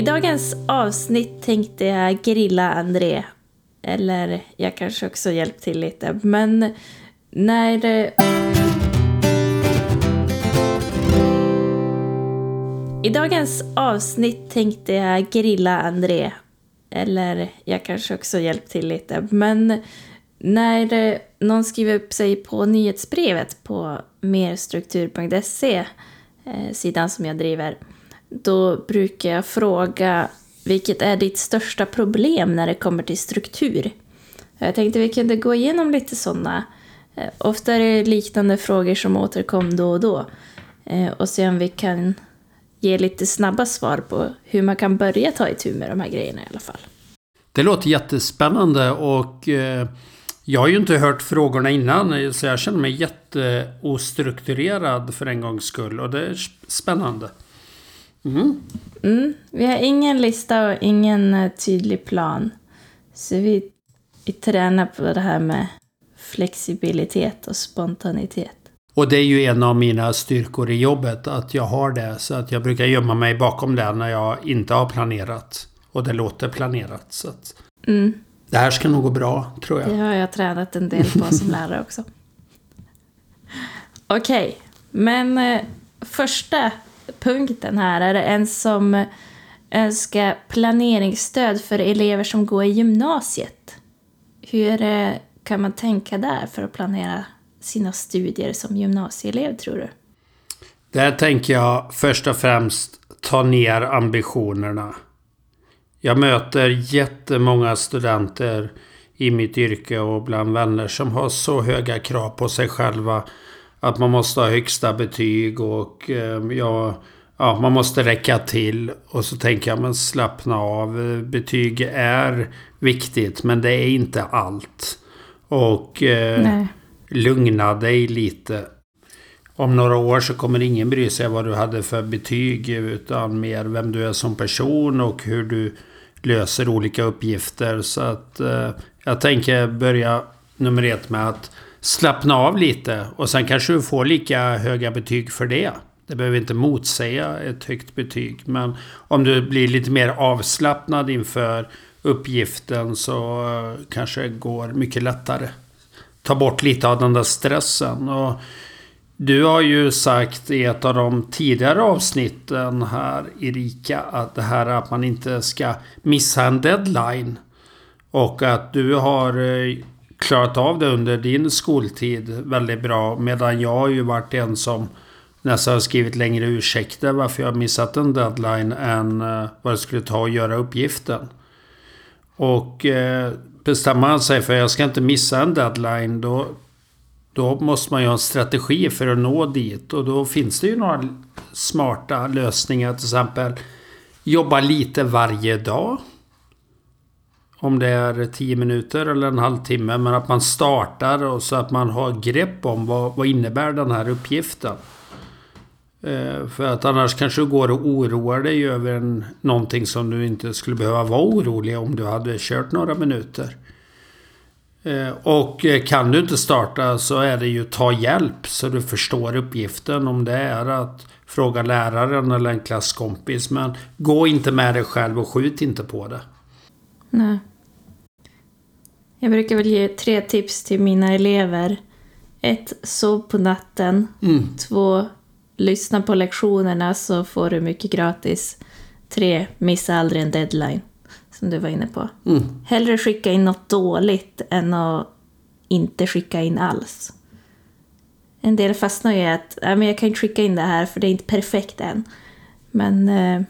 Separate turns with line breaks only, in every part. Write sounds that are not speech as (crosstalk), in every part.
I dagens avsnitt tänkte jag grilla André. Eller jag kanske också hjälpt till lite. Men när... I dagens avsnitt tänkte jag grilla André. Eller jag kanske också hjälpt till lite. Men när någon skriver upp sig på nyhetsbrevet på merstruktur.se, eh, sidan som jag driver, då brukar jag fråga vilket är ditt största problem när det kommer till struktur? Jag tänkte vi kunde gå igenom lite sådana. Eh, ofta är det liknande frågor som återkom då och då. Eh, och se om vi kan ge lite snabba svar på hur man kan börja ta itu med de här grejerna i alla fall.
Det låter jättespännande och eh, jag har ju inte hört frågorna innan så jag känner mig jätteostrukturerad för en gångs skull och det är spännande.
Mm. Mm, vi har ingen lista och ingen eh, tydlig plan. Så vi, vi tränar på det här med flexibilitet och spontanitet.
Och det är ju en av mina styrkor i jobbet, att jag har det. Så att jag brukar gömma mig bakom det när jag inte har planerat. Och det låter planerat. Så att mm. Det här ska nog gå bra, tror jag.
Det har jag tränat en del på som lärare också. (laughs) Okej, okay, men eh, första punkten här är det en som önskar planeringsstöd för elever som går i gymnasiet. Hur eh, kan man tänka där för att planera sina studier som gymnasieelev, tror du?
Där tänker jag först och främst ta ner ambitionerna. Jag möter jättemånga studenter i mitt yrke och bland vänner som har så höga krav på sig själva att man måste ha högsta betyg och eh, ja, ja, man måste räcka till. Och så tänker jag, men slappna av. Betyg är viktigt, men det är inte allt. Och eh, lugna dig lite. Om några år så kommer ingen bry sig vad du hade för betyg, utan mer vem du är som person och hur du löser olika uppgifter. Så att eh, jag tänker börja nummer ett med att slappna av lite och sen kanske du får lika höga betyg för det. Det behöver inte motsäga ett högt betyg. Men om du blir lite mer avslappnad inför uppgiften så eh, kanske det går mycket lättare. Ta bort lite av den där stressen. Och du har ju sagt i ett av de tidigare avsnitten här Erika att det här att man inte ska missa en deadline. Och att du har eh, klarat av det under din skoltid väldigt bra. Medan jag har ju varit en som nästan har skrivit längre ursäkter varför jag missat en deadline än eh, vad det skulle ta att göra uppgiften. Och eh, bestämmer man sig för att jag ska inte missa en deadline då, då måste man ju ha en strategi för att nå dit. Och då finns det ju några smarta lösningar. Till exempel jobba lite varje dag om det är 10 minuter eller en halvtimme. Men att man startar och så att man har grepp om vad, vad innebär den här uppgiften. Eh, för att annars kanske du går och oroar dig över en, någonting som du inte skulle behöva vara orolig om du hade kört några minuter. Eh, och kan du inte starta så är det ju ta hjälp så du förstår uppgiften. Om det är att fråga läraren eller en klasskompis. Men gå inte med dig själv och skjut inte på det.
Nej. Jag brukar väl ge tre tips till mina elever. Ett, sov på natten. Mm. Två, lyssna på lektionerna så får du mycket gratis. Tre, missa aldrig en deadline. Som du var inne på. Mm. Hellre skicka in något dåligt än att inte skicka in alls. En del fastnar ju i att ja, men jag kan inte skicka in det här för det är inte perfekt än. Men eh,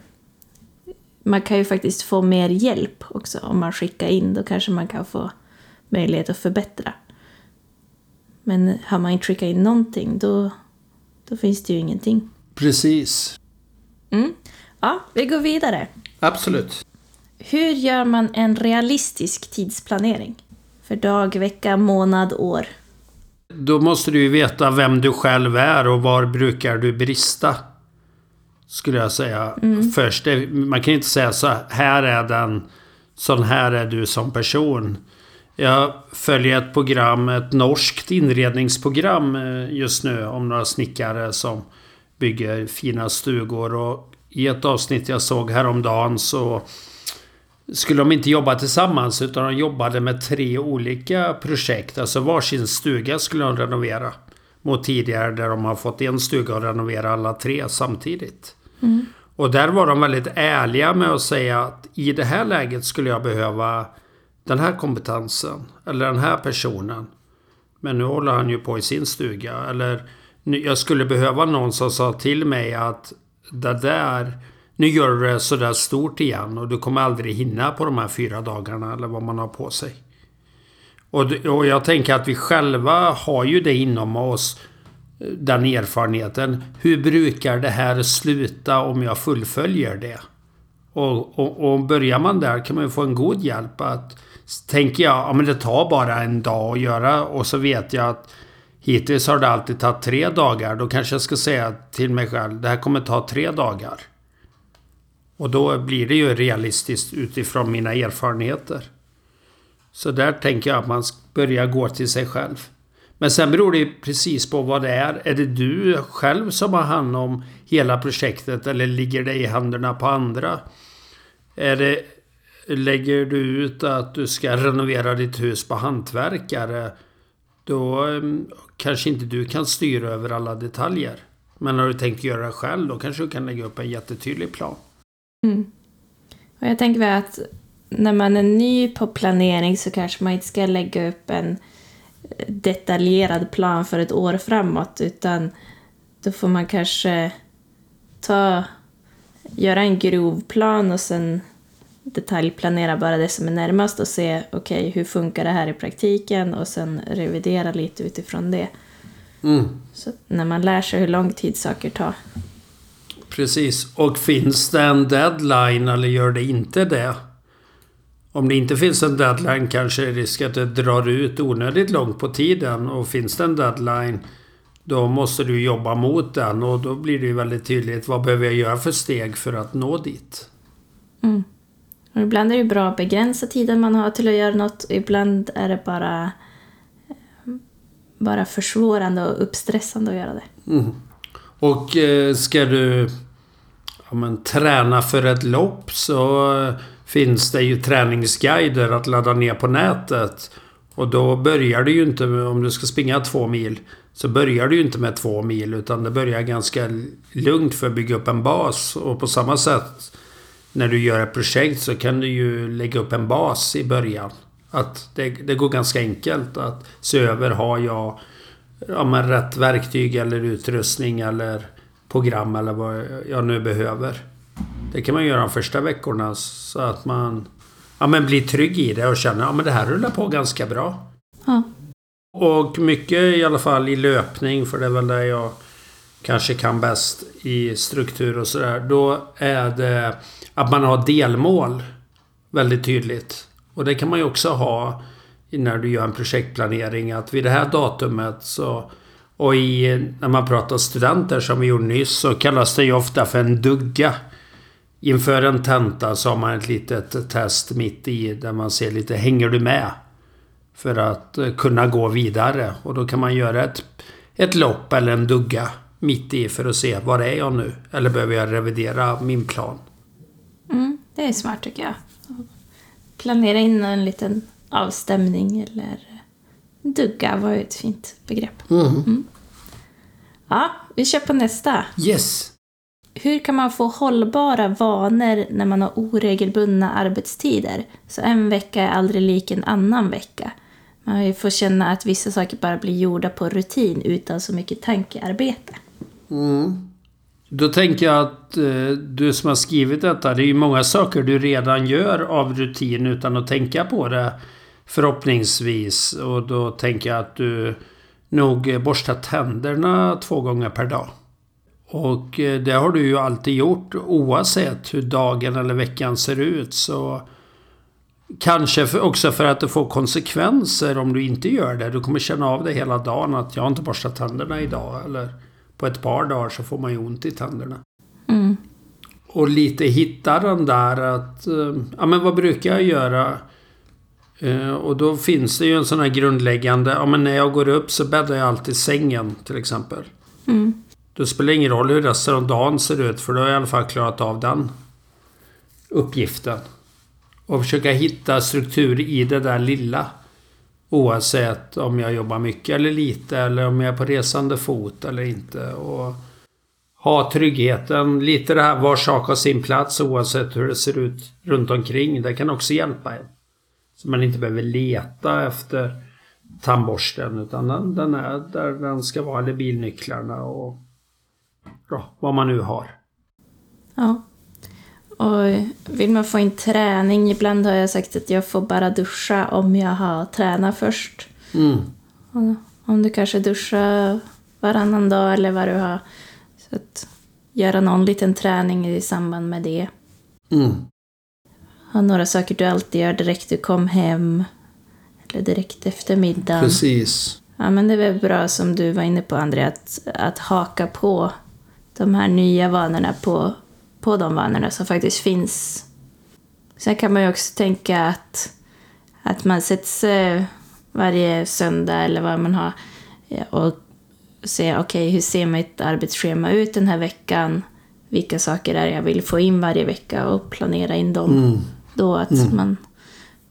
man kan ju faktiskt få mer hjälp också om man skickar in. Då kanske man kan få möjlighet att förbättra. Men har man inte skickat in någonting då, då finns det ju ingenting.
Precis.
Mm. Ja, vi går vidare.
Absolut.
Hur gör man en realistisk tidsplanering? För dag, vecka, månad, år.
Då måste du ju veta vem du själv är och var brukar du brista. Skulle jag säga mm. först. Man kan inte säga så här är den, sån här är du som person. Jag följer ett program, ett norskt inredningsprogram eh, just nu om några snickare som bygger fina stugor. Och i ett avsnitt jag såg häromdagen så skulle de inte jobba tillsammans utan de jobbade med tre olika projekt. Alltså varsin stuga skulle de renovera. Mot tidigare där de har fått en stuga och renovera alla tre samtidigt. Mm. Och där var de väldigt ärliga med att säga att i det här läget skulle jag behöva den här kompetensen. Eller den här personen. Men nu håller han ju på i sin stuga. Eller jag skulle behöva någon som sa till mig att det där nu gör du det sådär stort igen och du kommer aldrig hinna på de här fyra dagarna eller vad man har på sig. Och, och jag tänker att vi själva har ju det inom oss. Den erfarenheten. Hur brukar det här sluta om jag fullföljer det? Och, och, och börjar man där kan man ju få en god hjälp att Tänker jag, ja men det tar bara en dag att göra och så vet jag att Hittills har det alltid tagit tre dagar. Då kanske jag ska säga till mig själv, det här kommer ta tre dagar. Och då blir det ju realistiskt utifrån mina erfarenheter. Så där tänker jag att man börjar gå till sig själv. Men sen beror det precis på vad det är. Är det du själv som har hand om hela projektet eller ligger det i händerna på andra? Är det, lägger du ut att du ska renovera ditt hus på hantverkare då mm, kanske inte du kan styra över alla detaljer. Men har du tänkt göra det själv då kanske du kan lägga upp en jättetydlig plan.
Mm. Och jag tänker väl att när man är ny på planering så kanske man inte ska lägga upp en eh, detaljerad plan för ett år framåt utan då får man kanske ta, göra en grov plan och sen detaljplanera bara det som är närmast och se okej okay, hur funkar det här i praktiken och sen revidera lite utifrån det. Mm. Så när man lär sig hur lång tid saker tar.
Precis. Och finns det en deadline eller gör det inte det? Om det inte finns en deadline kanske är risk att det drar ut onödigt långt på tiden. Och finns det en deadline då måste du jobba mot den och då blir det ju väldigt tydligt vad behöver jag göra för steg för att nå dit.
Mm. Och ibland är det bra att begränsa tiden man har till att göra något. Ibland är det bara, bara försvårande och uppstressande att göra det.
Mm. Och eh, ska du ja, men, träna för ett lopp så eh, finns det ju träningsguider att ladda ner på nätet. Och då börjar du ju inte med, om du ska springa två mil, så börjar du ju inte med två mil utan det börjar ganska lugnt för att bygga upp en bas. Och på samma sätt när du gör ett projekt så kan du ju lägga upp en bas i början. Att det, det går ganska enkelt att se över, har jag ja, men rätt verktyg eller utrustning eller program eller vad jag nu behöver. Det kan man göra de första veckorna så att man ja, men blir trygg i det och känner att ja, det här rullar på ganska bra. Ja. Och mycket i alla fall i löpning, för det är väl det jag kanske kan bäst i struktur och sådär. Då är det att man har delmål väldigt tydligt. Och det kan man ju också ha när du gör en projektplanering. Att vid det här datumet så... Och i, när man pratar studenter som vi gjorde nyss så kallas det ju ofta för en dugga. Inför en tenta så har man ett litet test mitt i där man ser lite hänger du med? För att eh, kunna gå vidare. Och då kan man göra ett, ett lopp eller en dugga mitt i för att se var är jag nu? Eller behöver jag revidera min plan?
Mm, det är smart tycker jag. Planera in en liten avstämning eller dugga var ju ett fint begrepp. Mm. Mm. Ja, vi kör på nästa.
Yes!
Hur kan man få hållbara vanor när man har oregelbundna arbetstider? Så en vecka är aldrig lik en annan vecka. Man får känna att vissa saker bara blir gjorda på rutin utan så mycket tankearbete.
Mm. Då tänker jag att eh, du som har skrivit detta, det är ju många saker du redan gör av rutin utan att tänka på det. Förhoppningsvis. Och då tänker jag att du nog borstar tänderna två gånger per dag. Och eh, det har du ju alltid gjort oavsett hur dagen eller veckan ser ut. Så Kanske också för att det får konsekvenser om du inte gör det. Du kommer känna av det hela dagen att jag har inte borstat tänderna idag. Eller på ett par dagar så får man ju ont i tänderna.
Mm.
Och lite hitta den där att, eh, ja men vad brukar jag göra? Eh, och då finns det ju en sån här grundläggande, ja men när jag går upp så bäddar jag alltid sängen till exempel.
Mm.
Då spelar det ingen roll hur resten av dagen ser ut för då har jag i alla fall klarat av den uppgiften. Och försöka hitta struktur i det där lilla. Oavsett om jag jobbar mycket eller lite eller om jag är på resande fot eller inte. Och ha tryggheten, lite det här var sak har sin plats oavsett hur det ser ut runt omkring. Det kan också hjälpa en. Så man inte behöver leta efter tandborsten utan den, den är där den ska vara, eller bilnycklarna och ja, vad man nu har.
Ja. Och vill man få in träning, ibland har jag sagt att jag får bara duscha om jag har tränat först.
Mm.
Om du kanske duschar varannan dag eller vad du har. Så att göra någon liten träning i samband med det.
Mm.
Ha några saker du alltid gör direkt du kom hem. Eller direkt efter middagen.
Precis.
Ja, men det är väl bra som du var inne på, André, att, att haka på de här nya vanorna på, på de vanorna som faktiskt finns. Sen kan man ju också tänka att, att man sätter sig varje söndag eller vad man har och se okej, okay, hur ser mitt arbetsschema ut den här veckan? Vilka saker är jag vill få in varje vecka och planera in dem
Mm.
då. Att
Mm.
man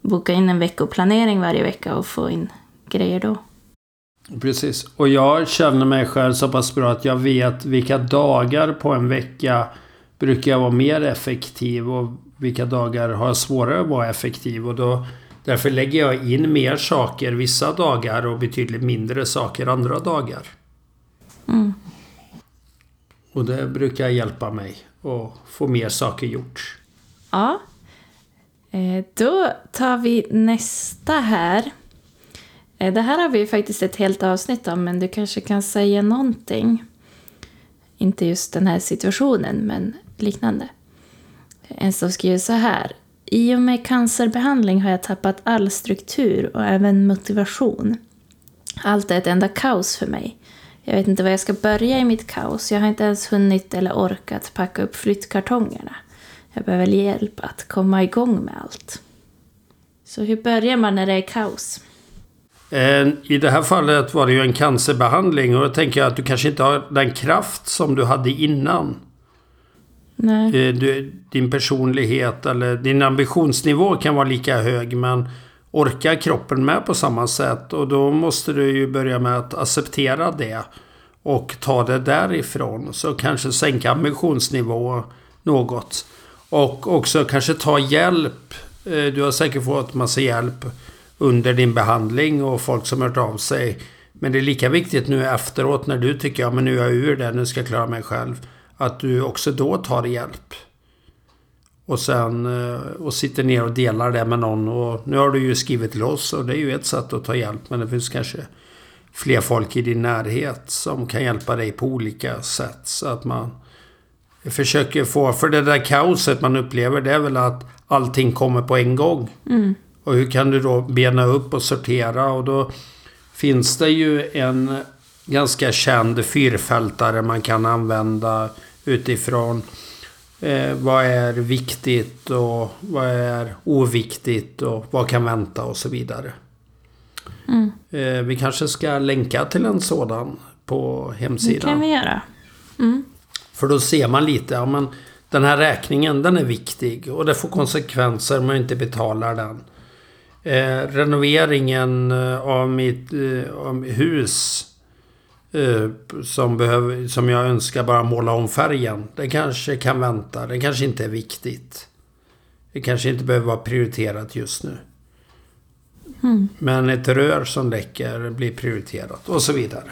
bokar in en veckoplanering varje vecka och får in grejer då.
Precis. Och jag känner mig själv så pass bra att jag vet vilka dagar på en vecka brukar jag vara mer effektiv och vilka dagar har jag svårare att vara effektiv. Och då, därför lägger jag in mer saker vissa dagar och betydligt mindre saker andra dagar.
Mm.
Och det brukar hjälpa mig att få mer saker gjort.
Ja. Eh, Då tar vi nästa här. Eh, det här har vi faktiskt ett helt avsnitt om, men du kanske kan säga någonting. Inte just den här situationen, men liknande. En som skriver så här. I och med cancerbehandling har jag tappat all struktur och även motivation. Allt är ett enda kaos för mig. Jag vet inte var jag ska börja i mitt kaos. Jag har inte ens hunnit eller orkat packa upp flyttkartongerna. Jag behöver hjälp att komma igång med allt. Så hur börjar man när det är kaos?
Eh, I det här fallet var det ju en cancerbehandling och då tänker jag att du kanske inte har den kraft som du hade innan.
Nej.
Eh, Du, din personlighet eller din ambitionsnivå kan vara lika hög men orkar kroppen med på samma sätt? Och då måste du ju börja med att acceptera det och ta det därifrån. Så kanske sänka ambitionsnivå något. Och också kanske ta hjälp. Eh, Du har säkert fått massa hjälp under din behandling och folk som har hört av sig. Men det är lika viktigt nu efteråt när du tycker att ja, nu är jag ur det, nu ska jag klara mig själv. Att du också då tar hjälp. Och sen eh, och sitter ner och delar det med någon. Och nu har du ju skrivit till oss och det är ju ett sätt att ta hjälp. Men det finns kanske fler folk i din närhet som kan hjälpa dig på olika sätt. Så att man försöker få... För det där kaoset man upplever det är väl att allting kommer på en gång.
Mm.
Och hur kan du då bena upp och sortera? Och då finns det ju en ganska känd fyrfältare man kan använda utifrån eh, vad är viktigt och vad är oviktigt och vad kan vänta och så vidare.
Mm.
Eh, vi kanske ska länka till en sådan på
Det
hemsidan.
kan vi göra. Mm.
För då ser man lite, ja men den här räkningen den är viktig och det får konsekvenser om man inte betalar den. Eh, renoveringen eh, av mitt eh, av hus eh, som, behöver, som jag önskar bara måla om färgen. Det kanske kan vänta. Det kanske inte är viktigt. Det kanske inte behöver vara prioriterat just nu.
Mm.
Men ett rör som läcker blir prioriterat och så vidare.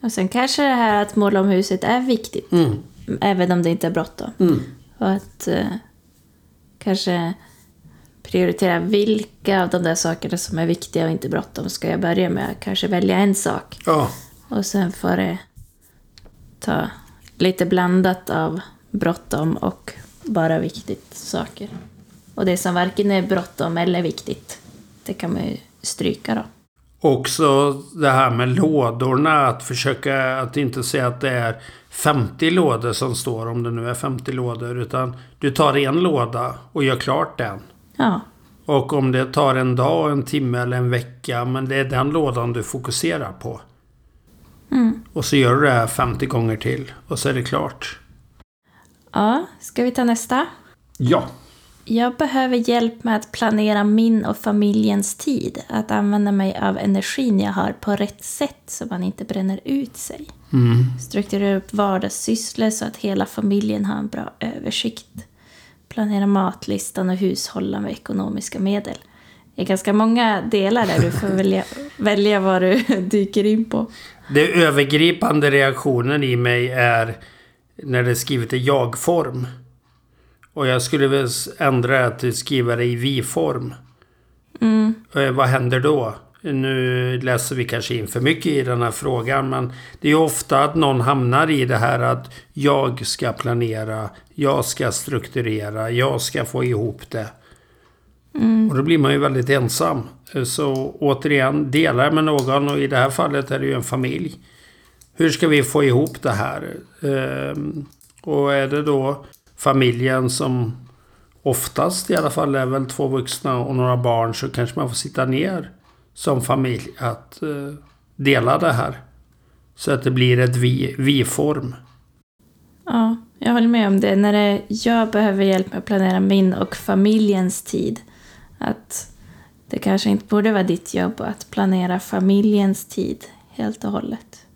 Och sen kanske det här att måla om huset är viktigt.
Mm.
Även om det inte är bråttom.
Mm.
Och att eh, kanske prioritera vilka av de där sakerna som är viktiga och inte bråttom ska jag börja med. Kanske välja en sak.
Ja,
Och sen får det ta lite blandat av bråttom och bara viktigt saker. Och det som varken är bråttom eller viktigt, det kan man ju stryka då.
Också det här med lådorna. Att försöka att inte säga att det är 50 lådor som står om det nu är 50 lådor. Utan du tar en låda och gör klart den.
Ja,
Och om det tar en dag, en timme eller en vecka. Men det är den lådan du fokuserar på.
Mm.
Och så gör du det här 50 gånger till. Och så är det klart.
ja ska vi ta nästa?
Ja.
Jag behöver hjälp med att planera min och familjens tid. Att använda mig av energin jag har på rätt sätt så man inte bränner ut sig.
Mm.
Strukturera upp vardagssysslor så att hela familjen har en bra översikt. Planera matlistan och hushålla med ekonomiska medel. Det är ganska många delar där du får välja, (laughs) välja vad du dyker in på.
Det övergripande reaktionen i mig är när det är skrivet i jag-form. Och jag skulle väl ändra det till skriva det i vi-form.
Mm.
Eh, vad händer då? Nu läser vi kanske in för mycket i den här frågan men det är ofta att någon hamnar i det här att jag ska planera, jag ska strukturera, jag ska få ihop det. Och då blir man ju väldigt ensam. Så återigen, dela med någon och i det här fallet är det ju en familj. Hur ska vi få ihop det här? Ehm, Och är det då familjen som oftast i alla fall är väl två vuxna och några barn så kanske man får sitta ner som familj att eh, dela det här. Så att det blir ett vi- vi-form.
Ja, jag håller med om det. När det, jag behöver hjälp med att planera min och familjens tid. Att det kanske inte borde vara ditt jobb att planera familjens tid helt och hållet.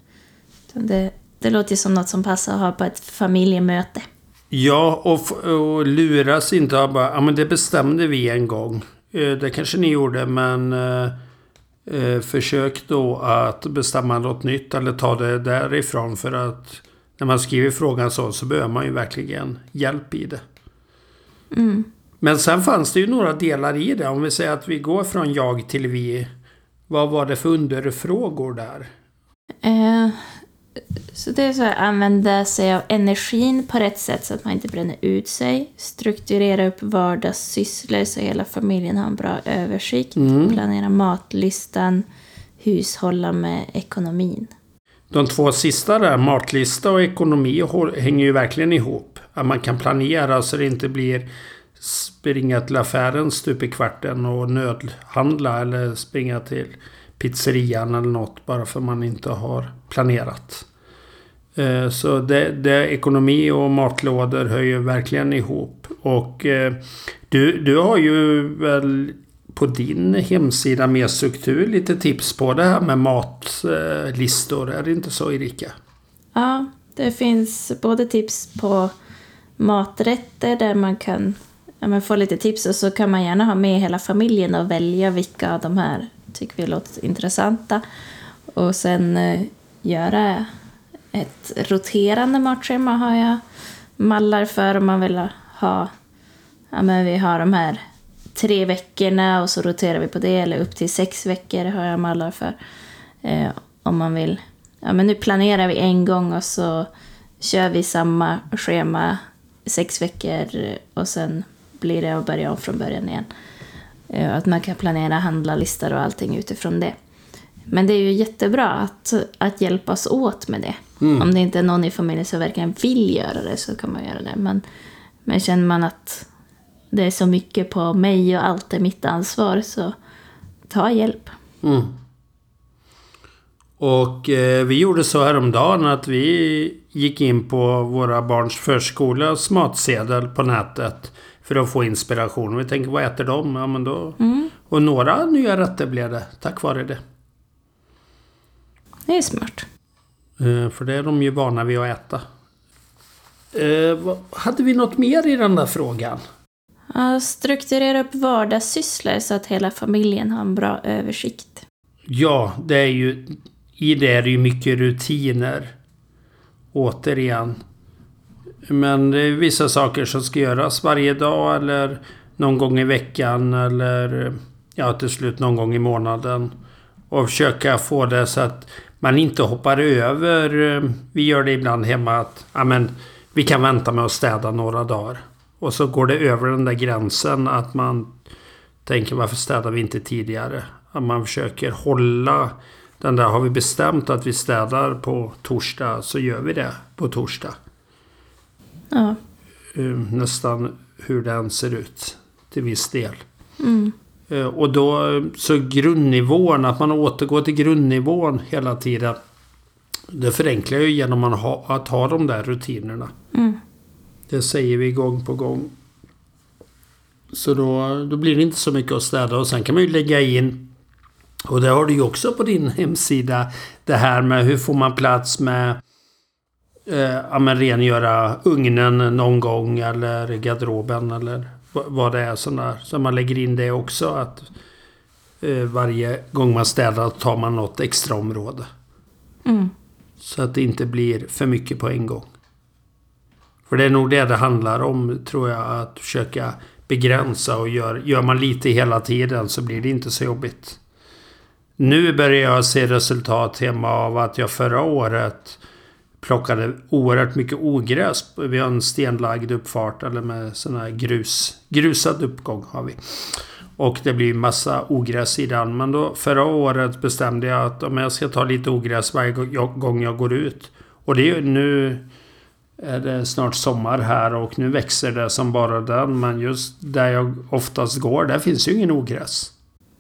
Det, det låter som något som passar att ha på ett familjemöte.
Ja, och, och luras inte av bara, ja men det bestämde vi en gång. Eh, Det kanske ni gjorde, men eh, försök då att bestämma något nytt eller ta det därifrån. För att när man skriver frågan så, så behöver man ju verkligen hjälp i det.
Mm.
Men sen fanns det ju några delar i det. Om vi säger att vi går från jag till vi. Vad var det för underfrågor där?
Eh, så det är så här, använda sig av energin på rätt sätt så att man inte bränner ut sig. Strukturera upp vardagssysslor så hela familjen har en bra översikt. Planera matlistan. Hushålla med ekonomin.
De två sista där, matlista och ekonomi, hänger ju verkligen ihop. Att man kan planera så det inte blir springa till affären stup i kvarten och nödhandla eller springa till pizzerian eller något bara för man inte har planerat. Eh, så det, det, ekonomi och matlådor hör ju verkligen ihop. Och eh, du, du har ju väl på din hemsida med struktur lite tips på det här med matlistor. Är det inte så Erika?
Ja, det finns både tips på maträtter där man kan ja, få lite tips och så kan man gärna ha med hela familjen och välja vilka av de här tycker vi låter intressanta. Och sen eh, göra ett roterande matschema har jag mallar för om man vill ha. Ja, men vi har de här tre veckorna och så roterar vi på det eller upp till sex veckor har jag mallar för. Eh, om man vill. Ja, men nu planerar vi en gång och så kör vi samma schema sex veckor och sen blir det att börja om från början igen. Eh, Att man kan planera handlarlistor och allting utifrån det. Men det är ju jättebra att, att hjälpas åt med det. Om det inte är någon i familjen som verkligen vill göra det så kan man göra det. Men, men känner man att det är så mycket på mig och allt är mitt ansvar så ta hjälp.
Mm. Och eh, vi gjorde så häromdagen att vi gick in på våra barns förskolas matsedel på nätet. För att få inspiration. Vi tänker, vad äter de? Ja, men då... Och några nya rätter blev det tack vare det.
Det är smart.
Eh, för det är de ju vana vid att äta. Eh, vad- hade vi något mer i den där frågan?
Ja, strukturera upp vardagssysslor så att hela familjen har en bra översikt.
Ja, det är ju... I det är det ju mycket rutiner. Återigen. Men det är vissa saker som ska göras varje dag eller någon gång i veckan eller ja, till slut någon gång i månaden. Och försöka få det så att man inte hoppar över. Vi gör det ibland hemma att amen, vi kan vänta med att städa några dagar. Och så går det över den där gränsen att man tänker varför städar vi inte tidigare? Att man försöker hålla den där, har vi bestämt att vi städar på torsdag så gör vi det på torsdag.
Ja.
Eh, nästan hur den ser ut till viss del.
Mm.
Eh, och då så grundnivån, att man återgår till grundnivån hela tiden. Det förenklar ju genom att ha, att ha de där rutinerna.
Mm.
Det säger vi gång på gång. Så då, då blir det inte så mycket att städa och sen kan man ju lägga in och det har du ju också på din hemsida. Det här med hur får man plats med eh, ja, men rengöra ugnen någon gång eller garderoben eller vad det är där. Så man lägger in det också att eh, varje gång man städar tar man något extra område.
Mm.
Så att det inte blir för mycket på en gång. För det är nog det det handlar om tror jag. Att försöka begränsa och gör, gör man lite hela tiden så blir det inte så jobbigt. Nu börjar jag se resultat hemma av att jag förra året plockade oerhört mycket ogräs. Vi har en stenlagd uppfart eller med sån här grus. Grusad uppgång har vi. Och det blir massa ogräs i den. Men då förra året bestämde jag att om jag ska ta lite ogräs varje gång jag går ut. Och det är nu är det snart sommar här och nu växer det som bara den. Men just där jag oftast går, där finns ju ingen ogräs.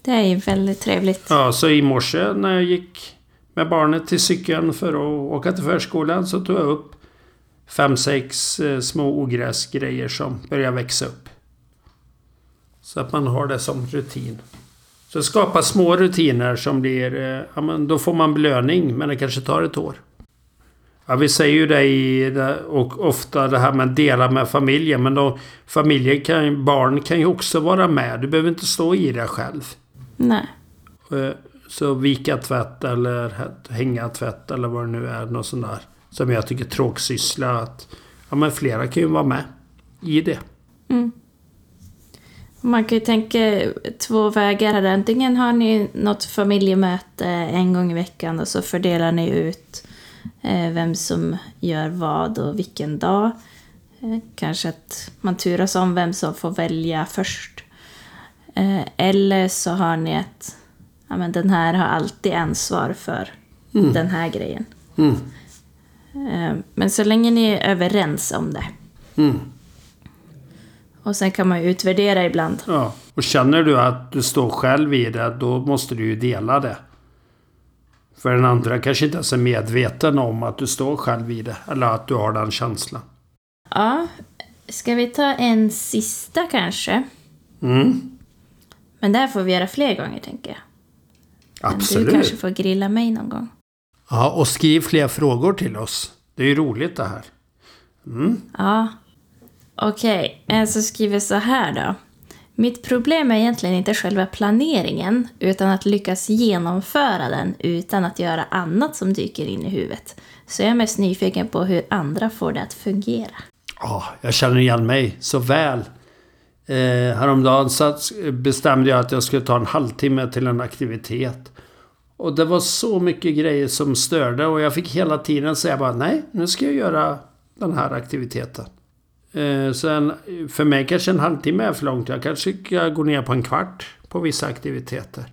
Det är ju väldigt trevligt.
Ja, så i morse när jag gick med barnet till cykeln för att åka till förskolan så tog jag upp fem, sex eh, små ogräsgrejer som börjar växa upp. Så att man har det som rutin. Så skapa små rutiner som blir... Eh, ja, men då får man belöning, men det kanske tar ett år. Ja, vi säger ju det i det, och ofta det här med att dela med familjen. Men då, familjen kan, barn kan ju också vara med. Du behöver inte stå i det själv.
Nej.
Eh, så vika tvätt eller hänga tvätt eller vad det nu är. Något sånt där. Som jag tycker tråksyssla. Att, ja men flera kan ju vara med i det.
Mm. Man kan ju tänka två vägar. Antingen har ni något familjemöte en gång i veckan och så fördelar ni ut eh, vem som gör vad och vilken dag. Eh, kanske att man turas om vem som får välja först. Eh, eller så har ni ett, ja men den här har alltid ansvar för mm. den här grejen.
Mm.
Eh, men så länge ni är överens om det.
Mm.
Och sen kan man ju utvärdera ibland.
Ja, och känner du att du står själv i det, då måste du ju dela det. För den andra kanske inte ens är medveten om att du står själv i det. Eller att du har den känslan.
Ja, ska vi ta en sista kanske?
Mm.
Men det här får vi göra fler gånger, tänker jag.
Absolut.
Men du kanske får grilla mig någon gång.
Ja, och skriv fler frågor till oss. Det är ju roligt det här. Mm.
Ja. Okej, okay. en som skriver så här då. Mitt problem är egentligen inte själva planeringen, utan att lyckas genomföra den utan att göra annat som dyker in i huvudet. Så jag är mest nyfiken på hur andra får det att fungera.
Ja, jag känner igen mig så väl. Eh, häromdagen så eh, bestämde jag att jag skulle ta en halvtimme till en aktivitet. Och det var så mycket grejer som störde och jag fick hela tiden säga bara nej, nu ska jag göra den här aktiviteten. Eh, sen, för mig kanske en halvtimme är för långt. Jag kanske ska gå ner på en kvart på vissa aktiviteter.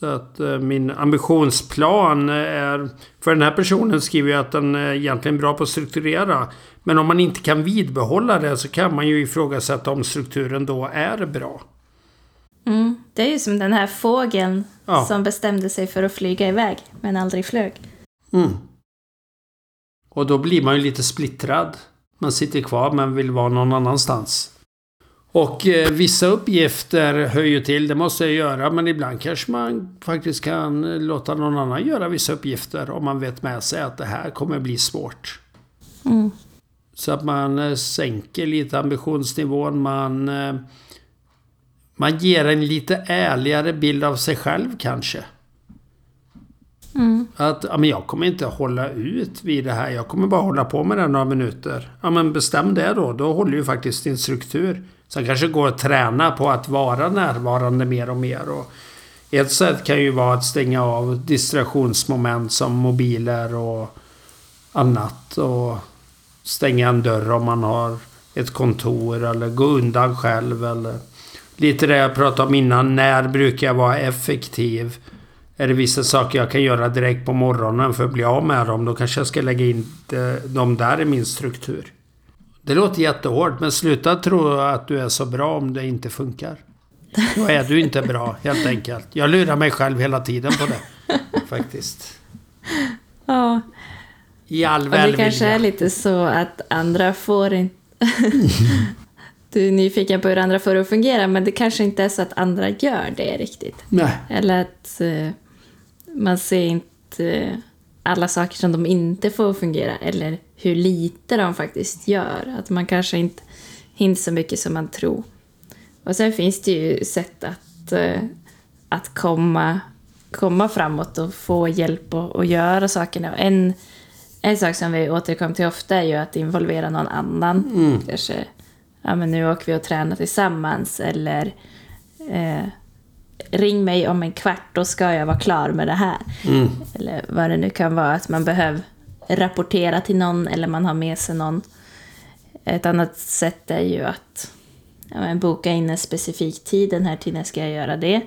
Så att eh, min ambitionsplan är... För den här personen skriver ju att den är egentligen bra på att strukturera. Men om man inte kan vidbehålla det så kan man ju ifrågasätta om strukturen då är bra.
Mm. Det är ju som den här fågeln ja. som bestämde sig för att flyga iväg men aldrig flög.
Mm. Och då blir man ju lite splittrad. Man sitter kvar men vill vara någon annanstans. Och eh, vissa uppgifter hör ju till, det måste jag göra, men ibland kanske man faktiskt kan låta någon annan göra vissa uppgifter om man vet med sig att det här kommer bli svårt.
Mm.
Så att man eh, sänker lite ambitionsnivån, man, eh, man ger en lite ärligare bild av sig själv kanske.
Mm.
Att ja, men jag kommer inte hålla ut vid det här. Jag kommer bara hålla på med det några minuter. Ja men bestäm det då. Då håller ju faktiskt din struktur. Sen kanske går att träna på att vara närvarande mer och mer. Och Ett sätt kan ju vara att stänga av distraktionsmoment som mobiler och annat. Och stänga en dörr om man har ett kontor eller gå undan själv. Eller lite det jag pratade om innan. När brukar jag vara effektiv? Är det vissa saker jag kan göra direkt på morgonen för att bli av med dem? Då kanske jag ska lägga in dem där i min struktur. Det låter jättehårt men sluta tro att du är så bra om det inte funkar. Då är du inte bra helt enkelt. Jag lurar mig själv hela tiden på det. (laughs) Faktiskt.
Ja.
I all
välvilja. Det kanske är lite så att andra får inte... (laughs) du är nyfiken på hur andra får det att fungera men det kanske inte är så att andra gör det riktigt.
Nej.
Eller att uh, man ser inte alla saker som de inte får fungera eller hur lite de faktiskt gör. Att man kanske inte hinner så mycket som man tror. Och sen finns det ju sätt att, uh, att komma, komma framåt och få hjälp att, att göra sakerna. En, en sak som vi återkommer till ofta är ju att involvera någon annan. Mm. Kanske, ja men nu åker vi och tränar tillsammans eller eh, ring mig om en kvart, då ska jag vara klar med det här. Mm. Eller vad det nu kan vara, att man behöver rapportera till någon eller man har med sig någon. Ett annat sätt är ju att ja, boka in en specifik tid, den här tiden ska jag göra det.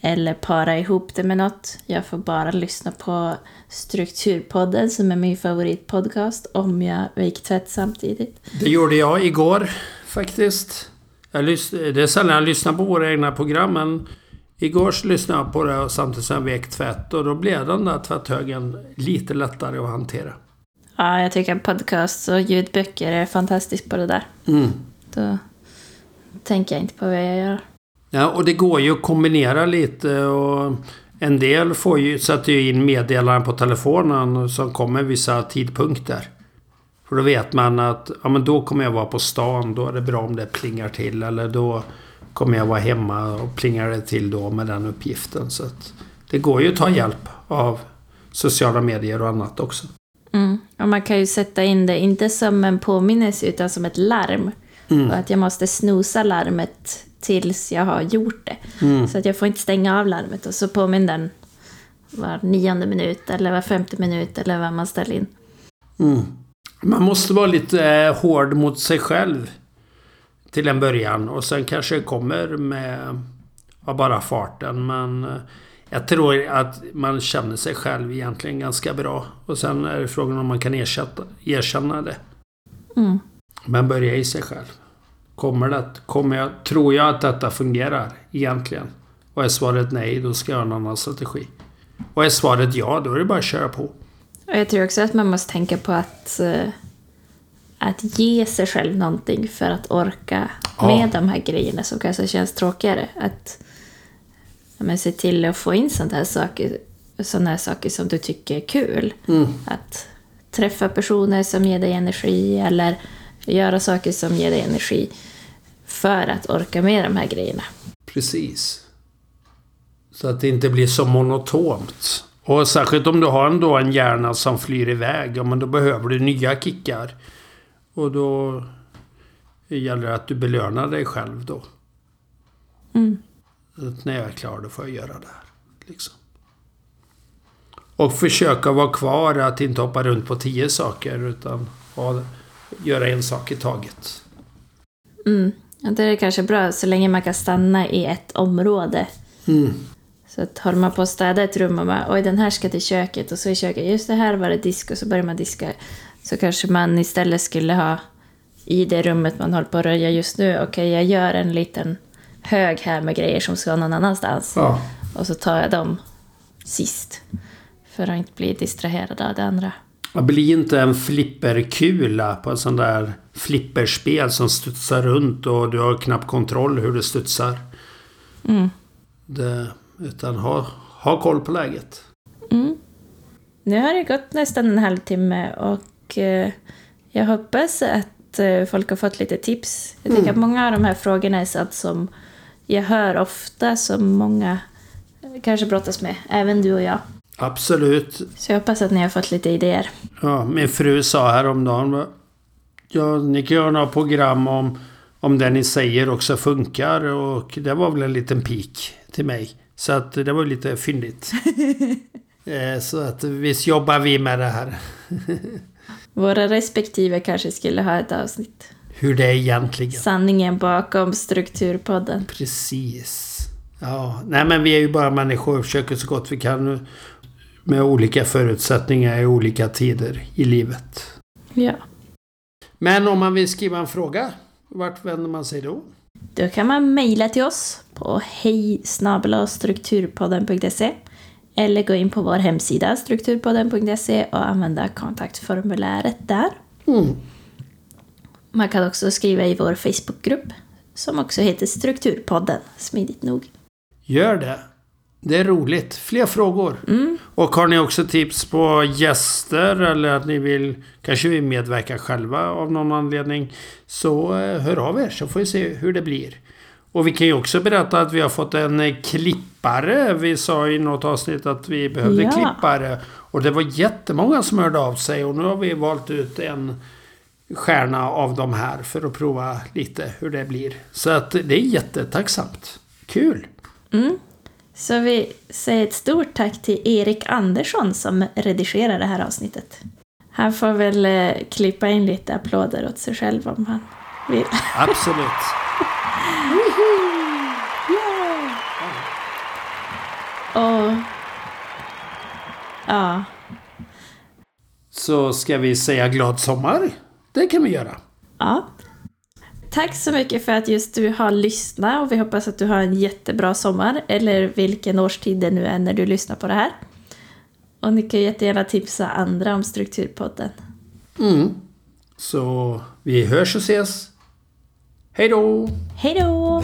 Eller para ihop det med något. Jag får bara lyssna på Strukturpodden som är min favoritpodcast om jag vik tvätt samtidigt.
Det gjorde jag igår faktiskt. Jag det är sällan jag lyssnar på våra egna program men igår lyssnade jag på det samtidigt som jag vek tvätt och då blev den där tvätthögen lite lättare att hantera.
Ja, jag tycker podcasts och ljudböcker är fantastiskt på det där.
Mm.
Då tänker jag inte på vad jag gör.
Ja, och det går ju att kombinera lite och en del får ju, sätter ju in meddelanden på telefonen som kommer vissa tidpunkter. För då vet man att ja, men då kommer jag vara på stan. Då är det bra om det plingar till. Eller då kommer jag vara hemma och plingar det till då med den uppgiften. Så det går ju att ta hjälp av sociala medier och annat också.
Mm. Och man kan ju sätta in det, inte som en påminnelse utan som ett larm. Mm. Och att jag måste snosa larmet tills jag har gjort det. Mm. Så att jag får inte stänga av larmet och så påminner den var nionde minut eller var femte minut eller vad man ställer in.
Mm. Man måste vara lite eh, hård mot sig själv till en början och sen kanske det kommer med ja, bara farten. Men eh, jag tror att man känner sig själv egentligen ganska bra. Och sen är det frågan om man kan ersätta, erkänna det.
Mm.
Men börja i sig själv. Kommer det, kommer jag, tror jag att detta fungerar egentligen? Och är svaret nej, då ska jag ha en annan strategi. Och är svaret ja, då är det bara att köra på.
Och jag tror också att man måste tänka på att, uh, att ge sig själv någonting för att orka ja. med de här grejerna som kanske känns tråkigare. Att men, se till att få in sådana här saker, sådana här saker som du tycker är kul.
Mm.
Att träffa personer som ger dig energi eller göra saker som ger dig energi för att orka med de här grejerna.
Precis. Så att det inte blir så monotont. Och särskilt om du har ändå en hjärna som flyr iväg. Ja, men då behöver du nya kickar. Och då gäller det att du belönar dig själv då.
Mm.
Att när jag är klar då får jag göra det här. Liksom. Och försöka vara kvar, att inte hoppa runt på tio saker utan ha, göra en sak i taget.
Mm. Det är kanske bra så länge man kan stanna i ett område.
Mm.
Så att håller man på att städa ett rum och bara oj den här ska till köket och så i köket, just det här var det disk och så börjar man diska. Så kanske man istället skulle ha i det rummet man håller på att röja just nu, okej okay, jag gör en liten hög här med grejer som ska någon annanstans.
Ja.
Och så tar jag dem sist. För att inte bli distraherad av det andra.
Bli inte en flipperkula på en sån där flipperspel som studsar runt och du har knappt kontroll hur det studsar.
Mm.
Det, utan ha, ha koll på läget.
Mm. Nu har det gått nästan en halvtimme och eh, jag hoppas att eh, folk har fått lite tips. Jag tycker mm. att många av de här frågorna är sånt som jag hör ofta som många kanske brottas med, även du och jag.
Absolut.
Så jag hoppas att ni har fått lite idéer.
Ja, min fru sa häromdagen Ja, ni kan göra några program om, om det ni säger också funkar och det var väl en liten pik till mig. Så att det var lite fyndigt. (laughs) Eh, Så att visst jobbar vi med det här. (laughs)
Våra respektive kanske skulle ha ett avsnitt.
Hur det är egentligen.
Sanningen bakom Strukturpodden.
Precis. Ja, nej men vi är ju bara människor och försöker så gott vi kan med olika förutsättningar i olika tider i livet.
Ja.
Men om man vill skriva en fråga, vart vänder man sig då?
Då kan man mejla till oss på hej strukturpodden.se eller gå in på vår hemsida strukturpodden.se och använda kontaktformuläret där.
Mm.
Man kan också skriva i vår Facebookgrupp som också heter Strukturpodden, smidigt nog.
Gör det. Det är roligt. Fler frågor. Och har ni också tips på gäster eller att ni vill kanske vill medverka själva av någon anledning. Så eh, hör av er så får vi se hur det blir. Och vi kan ju också berätta att vi har fått en klippare. Vi sa i något avsnitt att vi behövde
Ja.
klippare. Och det var jättemånga som hörde av sig och nu har vi valt ut en stjärna av de här för att prova lite hur det blir. Så att det är jättetacksamt. Kul!
Så vi säger ett stort tack till Erik Andersson som redigerar det här avsnittet. Han får väl eh, klippa in lite applåder åt sig själv om han vill.
Absolut. (laughs)
Och... Ja.
Så ska vi säga glad sommar? Det kan vi göra.
Ja. Tack så mycket för att just du har lyssnat och vi hoppas att du har en jättebra sommar eller vilken årstid det nu är när du lyssnar på det här. Och ni kan jättegärna tipsa andra om Strukturpodden.
Mm. Så vi hörs och ses. Hej då!
Hej då!